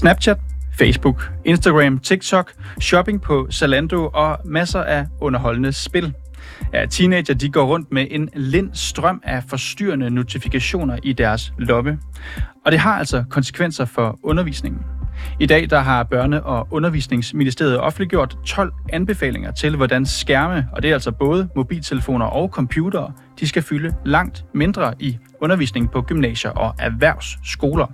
Snapchat, Facebook, Instagram, TikTok, shopping på Zalando og masser af underholdende spil. Ja, teenager de går rundt med en lind strøm af forstyrrende notifikationer i deres lomme. Og det har altså konsekvenser for undervisningen. I dag der har Børne- og Undervisningsministeriet offentliggjort 12 anbefalinger til, hvordan skærme, og det er altså både mobiltelefoner og computere, de skal fylde langt mindre i undervisningen på gymnasier og erhvervsskoler.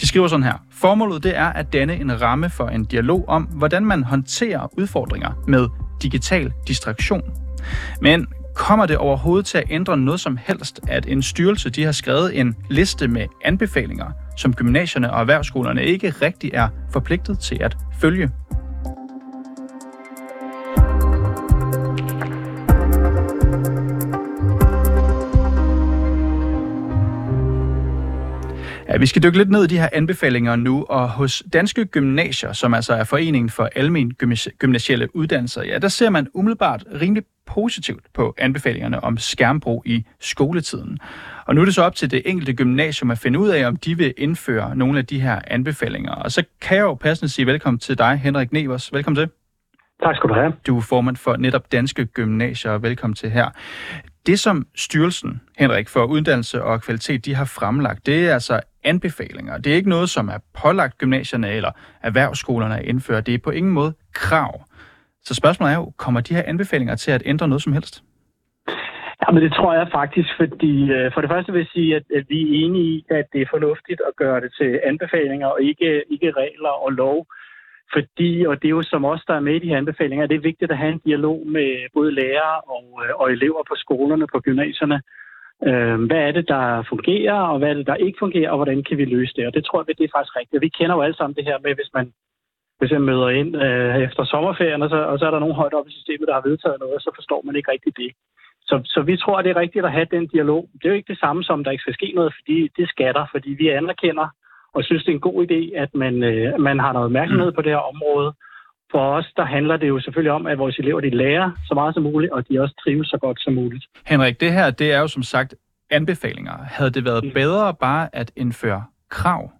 De skriver sådan her. Formålet det er at danne en ramme for en dialog om, hvordan man håndterer udfordringer med digital distraktion. Men kommer det overhovedet til at ændre noget som helst, at en styrelse de har skrevet en liste med anbefalinger, som gymnasierne og erhvervsskolerne ikke rigtig er forpligtet til at følge? Vi skal dykke lidt ned i de her anbefalinger nu, og hos Danske Gymnasier, som altså er Foreningen for Almen Gymnasielle Uddannelser, ja, der ser man umiddelbart rimelig positivt på anbefalingerne om skærmbrug i skoletiden. Og nu er det så op til det enkelte gymnasium at finde ud af, om de vil indføre nogle af de her anbefalinger. Og så kan jeg jo passende sige velkommen til dig, Henrik Nevers. Velkommen til. Tak skal du have. Du er formand for netop Danske Gymnasier, og velkommen til her. Det, som styrelsen, Henrik, for uddannelse og kvalitet, de har fremlagt, det er altså anbefalinger. Det er ikke noget, som er pålagt gymnasierne eller erhvervsskolerne at indføre. Det er på ingen måde krav. Så spørgsmålet er jo, kommer de her anbefalinger til at ændre noget som helst? Ja, men det tror jeg faktisk, fordi øh, for det første vil jeg sige, at, at vi er enige i, at det er fornuftigt at gøre det til anbefalinger og ikke, ikke regler og lov. Fordi, og det er jo som os, der er med i de her anbefalinger, det er vigtigt at have en dialog med både lærere og, øh, og elever på skolerne, på gymnasierne. Øh, hvad er det, der fungerer, og hvad er det, der ikke fungerer, og hvordan kan vi løse det? Og det tror jeg, det er faktisk rigtigt. Vi kender jo alle sammen det her med, hvis man hvis jeg møder ind øh, efter sommerferien, og så, og så er der nogen højt op i systemet, der har vedtaget noget, så forstår man ikke rigtigt det. Så, så vi tror, at det er rigtigt at have den dialog. Det er jo ikke det samme som, der ikke skal ske noget, fordi det skatter, fordi vi anerkender og synes, det er en god idé, at man, øh, man har noget opmærksomhed på det her område. For os, der handler det jo selvfølgelig om, at vores elever de lærer så meget som muligt, og de også trives så godt som muligt. Henrik, det her det er jo som sagt anbefalinger. Havde det været mm. bedre bare at indføre krav?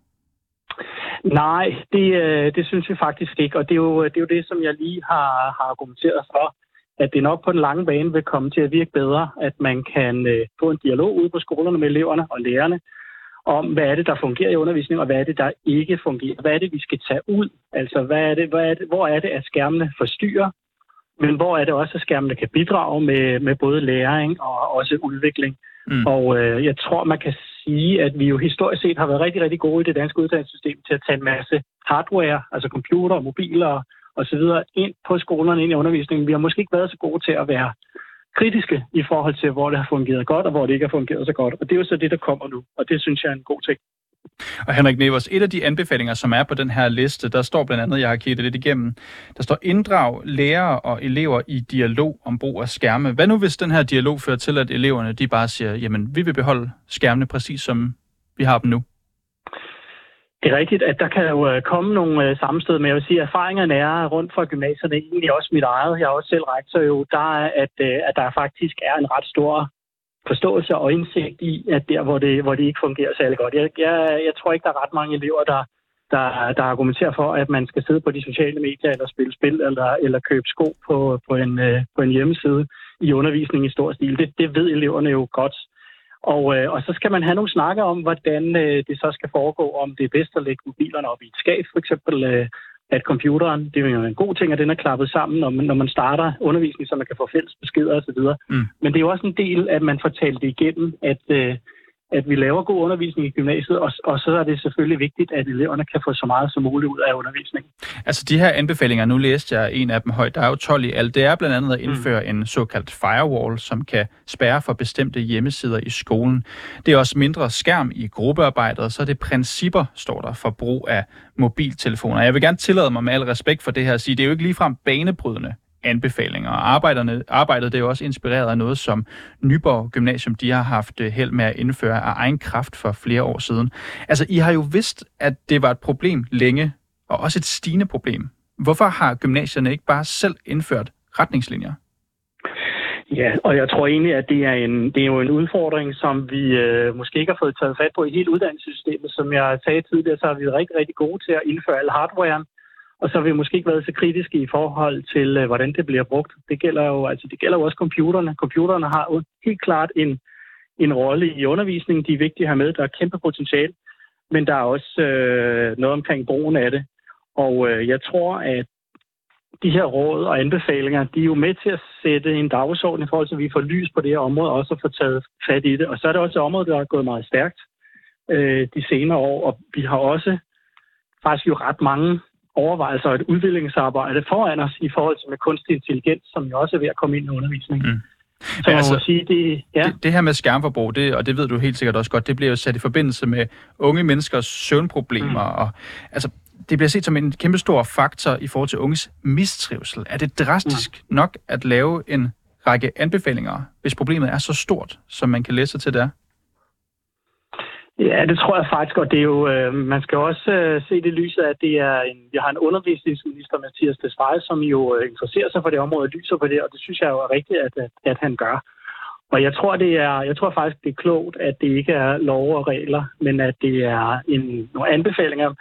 Nej, det, øh, det synes vi faktisk ikke, og det er, jo, det er jo det, som jeg lige har, har argumenteret for, at det nok på den lange bane vil komme til at virke bedre, at man kan øh, få en dialog ude på skolerne med eleverne og lærerne, om, hvad er det, der fungerer i undervisningen, og hvad er det, der ikke fungerer. Hvad er det, vi skal tage ud? Altså, hvad er det, hvad er det, hvor er det, at skærmene forstyrrer, men hvor er det også, at skærmene kan bidrage med, med både læring og også udvikling. Mm. Og øh, jeg tror, man kan sige, at vi jo historisk set har været rigtig, rigtig gode i det danske uddannelsessystem til at tage en masse hardware, altså computer, mobiler og så videre, ind på skolerne, ind i undervisningen. Vi har måske ikke været så gode til at være kritiske i forhold til, hvor det har fungeret godt, og hvor det ikke har fungeret så godt. Og det er jo så det, der kommer nu, og det synes jeg er en god ting. Og Henrik Nevers, et af de anbefalinger, som er på den her liste, der står blandt andet, jeg har kigget lidt igennem, der står inddrag lærere og elever i dialog om brug af skærme. Hvad nu, hvis den her dialog fører til, at eleverne de bare siger, jamen, vi vil beholde skærmene præcis som vi har dem nu? Det er rigtigt, at der kan jo øh, komme nogle øh, sammenstød, men jeg vil sige, at erfaringerne er rundt fra gymnasierne, egentlig også mit eget. Jeg har også selv rektor jo, der er, at, øh, at der faktisk er en ret stor forståelse og indsigt i, at der, hvor det, hvor det ikke fungerer særlig godt. Jeg, jeg, jeg tror ikke, der er ret mange elever, der, der, der argumenterer for, at man skal sidde på de sociale medier eller spille spil eller, eller købe sko på, på, en, på en hjemmeside i undervisning i stor stil. Det, det ved eleverne jo godt. Og, øh, og så skal man have nogle snakker om, hvordan øh, det så skal foregå, om det er bedst at lægge mobilerne op i et skab, for eksempel, øh, at computeren, det er jo en god ting, at den er klappet sammen, når man, når man starter undervisning, så man kan få fælles beskeder osv. Mm. Men det er jo også en del, at man får talt det igennem, at, øh, at vi laver god undervisning i gymnasiet, og, og så er det selvfølgelig vigtigt, at eleverne kan få så meget som muligt ud af undervisningen. Altså de her anbefalinger, nu læste jeg en af dem højt, der er jo 12 i alt, det er blandt andet at mm. indføre mm. en såkaldt firewall, som kan spærre for bestemte hjemmesider i skolen. Det er også mindre skærm i gruppearbejdet, og så er det principper, står der, for brug af mobiltelefoner. Jeg vil gerne tillade mig med al respekt for det her at sige, det er jo ikke ligefrem banebrydende anbefalinger. Og arbejderne, arbejdet det er jo også inspireret af noget, som Nyborg Gymnasium de har haft øh, held med at indføre af egen kraft for flere år siden. Altså, I har jo vidst, at det var et problem længe, og også et stigende problem. Hvorfor har gymnasierne ikke bare selv indført retningslinjer? Ja, og jeg tror egentlig, at det er, en, det er jo en udfordring, som vi øh, måske ikke har fået taget fat på i hele uddannelsessystemet. Som jeg sagde tidligere, så har vi rigtig, rigtig gode til at indføre al hardwaren, og så har vi måske ikke været så kritiske i forhold til, øh, hvordan det bliver brugt. Det gælder jo, altså, det gælder jo også computerne. Computerne har jo helt klart en, en rolle i undervisningen. De er vigtige at have med. Der er kæmpe potentiale. Men der er også øh, noget omkring brugen af det. Og øh, jeg tror, at de her råd og anbefalinger, de er jo med til at sætte en dagsorden i forhold til, at vi får lys på det her område, og også får taget fat i det. Og så er det også et område, der er gået meget stærkt øh, de senere år, og vi har også faktisk jo ret mange overvejelser og et udviklingsarbejde foran os i forhold til med kunstig intelligens, som jo også er ved at komme ind i undervisningen. Mm. Så altså, sige, det, ja. det, det her med skærmforbrug, det, og det ved du helt sikkert også godt, det bliver jo sat i forbindelse med unge menneskers søvnproblemer. Mm. Og, altså, det bliver set som en kæmpe stor faktor i forhold til unges mistrivsel. Er det drastisk mm. nok at lave en række anbefalinger, hvis problemet er så stort, som man kan læse til det Ja, det tror jeg faktisk, og det er jo, øh, man skal også øh, se det lyset, at det er en, vi har en undervisningsminister, Mathias Tesfaye, som jo øh, interesserer sig for det område og lyser på det, og det synes jeg jo er rigtigt, at, at, at han gør. Og jeg tror, det er, jeg tror faktisk, det er klogt, at det ikke er lov og regler, men at det er en, nogle anbefalinger.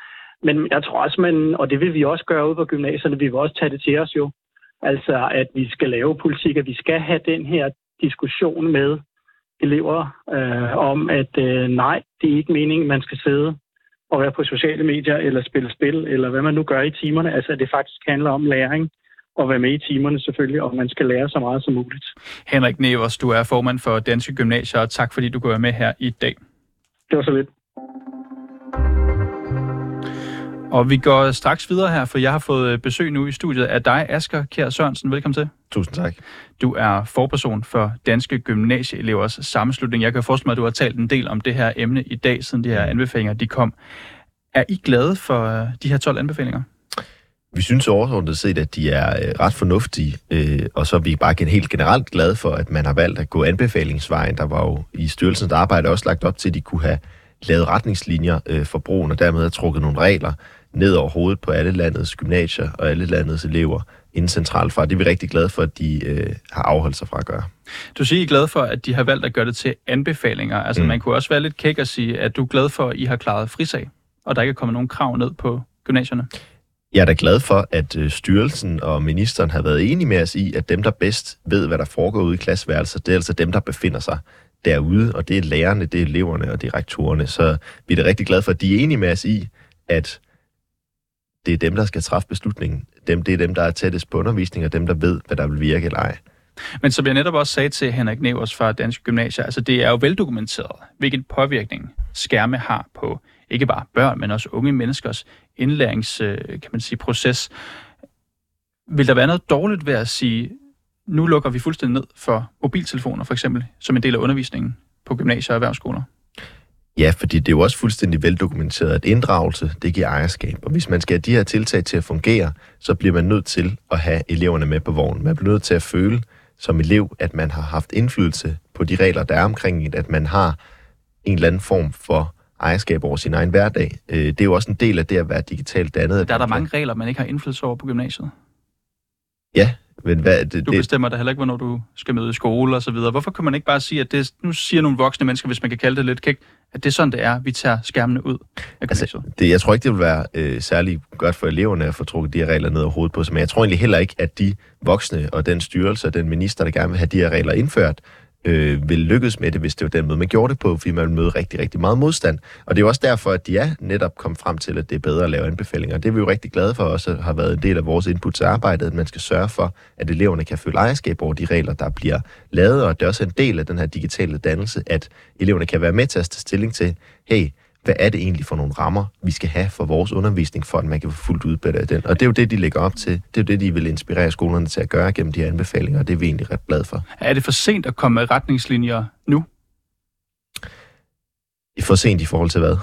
Men jeg tror også, man, og det vil vi også gøre ude på gymnasierne, vi vil også tage det til os jo. Altså, at vi skal lave politik, at vi skal have den her diskussion med elever øh, om, at øh, nej, det er ikke meningen, man skal sidde og være på sociale medier eller spille spil, eller hvad man nu gør i timerne. Altså, at det faktisk handler om læring og være med i timerne selvfølgelig, og man skal lære så meget som muligt. Henrik Nevers, du er formand for Danske Gymnasier, og tak fordi du går med her i dag. Det var så lidt. Og vi går straks videre her, for jeg har fået besøg nu i studiet af dig, Asger Kjær Sørensen. Velkommen til. Tusind tak. Du er forperson for Danske Gymnasieelevers Sammenslutning. Jeg kan forestille mig, at du har talt en del om det her emne i dag, siden de her mm. anbefalinger de kom. Er I glade for øh, de her 12 anbefalinger? Vi synes overordnet set, at de er øh, ret fornuftige, øh, og så er vi bare helt generelt glade for, at man har valgt at gå anbefalingsvejen. Der var jo i styrelsens arbejde også lagt op til, at de kunne have lavet retningslinjer for brugen, og dermed have trukket nogle regler ned over hovedet på alle landets gymnasier og alle landets elever inden centralt fra. Det er vi rigtig glade for, at de øh, har afholdt sig fra at gøre. Du siger, I er glad for, at de har valgt at gøre det til anbefalinger. Altså, mm. man kunne også være lidt kæk og sige, at du er glad for, at I har klaret frisag, og der ikke er kommet nogen krav ned på gymnasierne. Jeg er da glad for, at øh, styrelsen og ministeren har været enige med os i, at dem, der bedst ved, hvad der foregår ude i klasseværelset, det er altså dem, der befinder sig derude, og det er lærerne, det er eleverne og det er rektorerne. Så vi er da rigtig glade for, at de er enige med os i, at det er dem, der skal træffe beslutningen. Dem, det er dem, der er tættest på undervisning, og dem, der ved, hvad der vil virke eller ej. Men som jeg netop også sagde til Henrik Nevers fra Danske Gymnasier, altså det er jo veldokumenteret, hvilken påvirkning skærme har på ikke bare børn, men også unge menneskers indlærings, øh, kan man sige, proces. Vil der være noget dårligt ved at sige, nu lukker vi fuldstændig ned for mobiltelefoner, for eksempel, som en del af undervisningen på gymnasier og erhvervsskoler? Ja, fordi det er jo også fuldstændig veldokumenteret, at inddragelse, det giver ejerskab. Og hvis man skal have de her tiltag til at fungere, så bliver man nødt til at have eleverne med på vognen. Man bliver nødt til at føle som elev, at man har haft indflydelse på de regler, der er omkring det, at man har en eller anden form for ejerskab over sin egen hverdag. Øh, det er jo også en del af det at være digitalt dannet. Der er der mange regler, man ikke har indflydelse over på gymnasiet. Ja, men hvad, det, du bestemmer da heller ikke, hvornår du skal møde i skole og så videre. Hvorfor kan man ikke bare sige, at det, nu siger nogle voksne mennesker, hvis man kan kalde det lidt kæk, at det er sådan, det er, vi tager skærmene ud af altså, det, Jeg tror ikke, det vil være øh, særlig godt for eleverne at få trukket de her regler ned over hovedet på sig, men jeg tror egentlig heller ikke, at de voksne og den styrelse og den minister, der gerne vil have de her regler indført, øh, vil lykkes med det, hvis det var den måde, man gjorde det på, fordi man ville møde rigtig, rigtig meget modstand. Og det er jo også derfor, at de er netop kommet frem til, at det er bedre at lave anbefalinger. Det er vi jo rigtig glade for også har været en del af vores input til arbejdet, at man skal sørge for, at eleverne kan føle ejerskab over de regler, der bliver lavet, og det er også en del af den her digitale dannelse, at eleverne kan være med til at tage stilling til, hey, hvad er det egentlig for nogle rammer, vi skal have for vores undervisning, for at man kan få fuldt udbytte af den. Og det er jo det, de lægger op til. Det er jo det, de vil inspirere skolerne til at gøre gennem de her anbefalinger, og det er vi egentlig ret glade for. Er det for sent at komme med retningslinjer nu? For sent i forhold til hvad?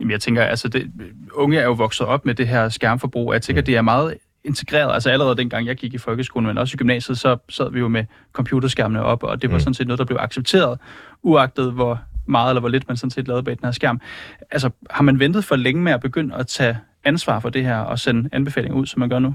Jamen, jeg tænker, altså, det, unge er jo vokset op med det her skærmforbrug, og jeg tænker, mm. det er meget integreret. Altså allerede dengang jeg gik i folkeskolen, men også i gymnasiet, så sad vi jo med computerskærmene op, og det var mm. sådan set noget, der blev accepteret, uagtet hvor meget eller hvor lidt man sådan set lavede bag den her skærm. Altså, har man ventet for længe med at begynde at tage ansvar for det her og sende anbefalinger ud, som man gør nu?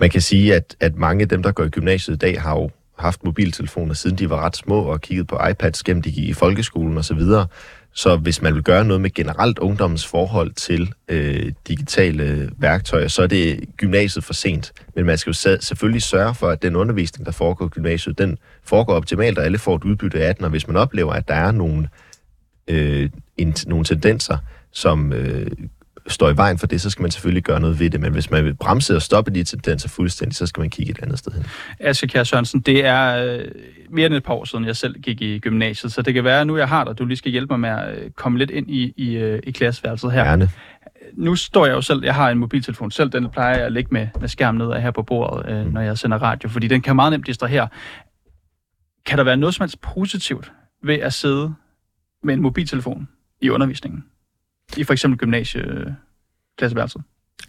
Man kan sige, at, at mange af dem, der går i gymnasiet i dag, har jo haft mobiltelefoner, siden de var ret små, og kigget på iPads gennem de gik i folkeskolen osv., så, så hvis man vil gøre noget med generelt ungdommens forhold til øh, digitale værktøjer, så er det gymnasiet for sent. Men man skal jo selvfølgelig sørge for, at den undervisning, der foregår i gymnasiet, den foregår optimalt, og alle får et udbytte af den. Og hvis man oplever, at der er nogle, øh, en, nogle tendenser, som øh, står i vejen for det, så skal man selvfølgelig gøre noget ved det. Men hvis man vil bremse og stoppe de tendenser fuldstændig, så skal man kigge et andet sted hen. Aske Kjær Sørensen, det er øh, mere end et par år siden, jeg selv gik i gymnasiet, så det kan være, at nu jeg har dig, du lige skal hjælpe mig med at øh, komme lidt ind i, i, øh, i klasseværelset her. Gerne. Nu står jeg jo selv, jeg har en mobiltelefon selv, den plejer jeg at lægge med, med skærmen ned her på bordet, øh, mm. når jeg sender radio, fordi den kan meget nemt distrahere. Kan der være noget som helst positivt ved at sidde med en mobiltelefon i undervisningen? I for eksempel gymnasieklasseværelset?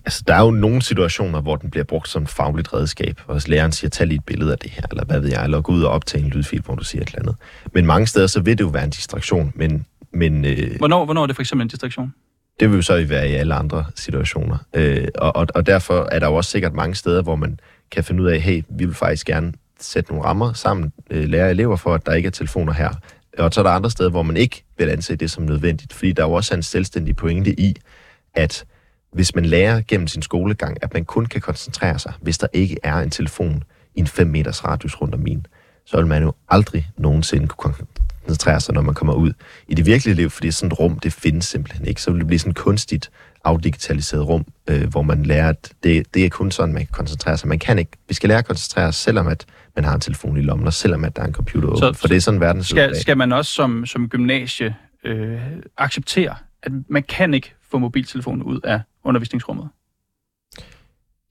Altså, der er jo nogle situationer, hvor den bliver brugt som fagligt redskab, og læreren siger, tag lige et billede af det her, eller hvad ved jeg, eller gå ud og optage en lydfil, hvor du siger et eller andet. Men mange steder, så vil det jo være en distraktion, men... men øh, hvornår, hvornår er det for eksempel en distraktion? Det vil jo så være i alle andre situationer. Øh, og, og, og derfor er der jo også sikkert mange steder, hvor man kan finde ud af, hey, vi vil faktisk gerne sætte nogle rammer sammen, øh, lære elever for, at der ikke er telefoner her. Og så er der andre steder, hvor man ikke vil anse det som nødvendigt, fordi der er jo også en selvstændig pointe i, at hvis man lærer gennem sin skolegang, at man kun kan koncentrere sig, hvis der ikke er en telefon i en 5 meters radius rundt om min, så vil man jo aldrig nogensinde kunne koncentrere sig, når man kommer ud i det virkelige liv, fordi sådan et rum, det findes simpelthen ikke. Så vil det blive sådan et kunstigt afdigitaliseret rum, øh, hvor man lærer, at det, det er kun sådan, man kan koncentrere sig. Man kan ikke. Vi skal lære at koncentrere os, selvom at man har en telefon i lommen, og selvom at der er en computer åben. Så, for det er sådan, verden skal, skal man også som, som gymnasie øh, acceptere, at man kan ikke få mobiltelefonen ud af undervisningsrummet?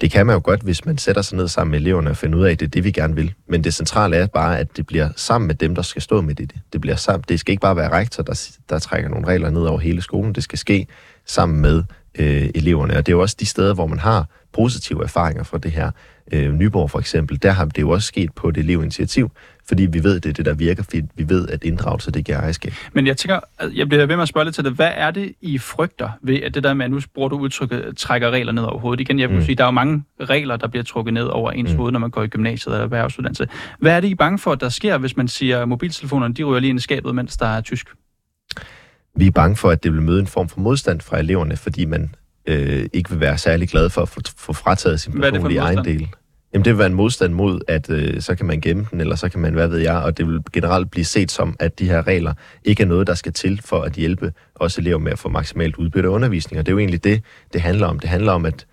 Det kan man jo godt, hvis man sætter sig ned sammen med eleverne og finder ud af, at det er det, vi gerne vil. Men det centrale er bare, at det bliver sammen med dem, der skal stå med det. Det, bliver sammen. det skal ikke bare være rektor, der, der trækker nogle regler ned over hele skolen. Det skal ske sammen med øh, eleverne. Og det er jo også de steder, hvor man har positive erfaringer fra det her. Øh, Nyborg for eksempel, der har det jo også sket på et elevinitiativ, fordi vi ved, det er det, der virker, fordi vi ved, at inddragelse, det giver ejerskab. Men jeg tænker, jeg bliver ved med at spørge lidt til det. Hvad er det, I frygter ved, at det der med, at nu bruger du udtrykket, trækker regler ned over hovedet? Igen, jeg vil mm. sige, der er jo mange regler, der bliver trukket ned over ens mm. hoved, når man går i gymnasiet eller erhvervsuddannelse. Hvad er det, I er bange for, at der sker, hvis man siger, at mobiltelefonerne, de ryger lige ind i skabet, mens der er tysk? Vi er bange for, at det vil møde en form for modstand fra eleverne, fordi man øh, ikke vil være særlig glad for at få, få frataget sin personlige ejendel. Jamen, det vil være en modstand mod, at øh, så kan man gemme den, eller så kan man, hvad ved jeg, og det vil generelt blive set som, at de her regler ikke er noget, der skal til for at hjælpe os elever med at få maksimalt udbytte af undervisning. Og det er jo egentlig det, det handler om. Det handler om, at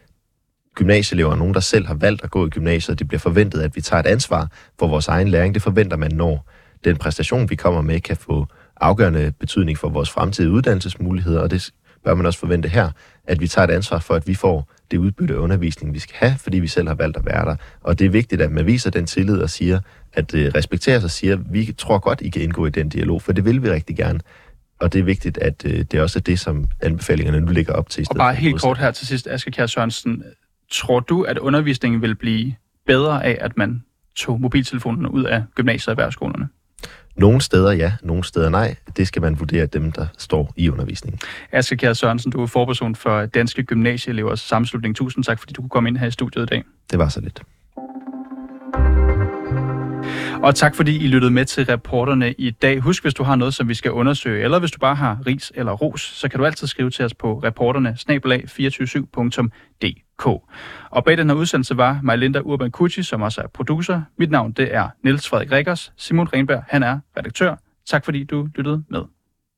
gymnasieelever er nogen, der selv har valgt at gå i gymnasiet, og det bliver forventet, at vi tager et ansvar for vores egen læring. Det forventer man, når den præstation, vi kommer med, kan få afgørende betydning for vores fremtidige uddannelsesmuligheder, og det bør man også forvente her, at vi tager et ansvar for, at vi får det udbytte af undervisning, vi skal have, fordi vi selv har valgt at være der. Og det er vigtigt, at man viser den tillid og siger, at det respekterer sig og siger, at vi tror godt, I kan indgå i den dialog, for det vil vi rigtig gerne. Og det er vigtigt, at øh, det også er det, som anbefalingerne nu ligger op til. Og bare helt kort her til sidst, Asger Kjær Sørensen. Tror du, at undervisningen vil blive bedre af, at man tog mobiltelefonerne ud af gymnasiet og erhvervsskolerne? Nogle steder ja, nogle steder nej. Det skal man vurdere dem, der står i undervisningen. Asger Kjær Sørensen, du er forperson for Danske Gymnasieelevers Sammenslutning. Tusind tak, fordi du kunne komme ind her i studiet i dag. Det var så lidt. Og tak fordi I lyttede med til reporterne i dag. Husk, hvis du har noget, som vi skal undersøge, eller hvis du bare har ris eller ros, så kan du altid skrive til os på reporterne 247dk Og bag den her udsendelse var Majlinda Urban Kucci, som også er producer. Mit navn det er Niels Frederik Rikkers. Simon Renberg, han er redaktør. Tak fordi du lyttede med.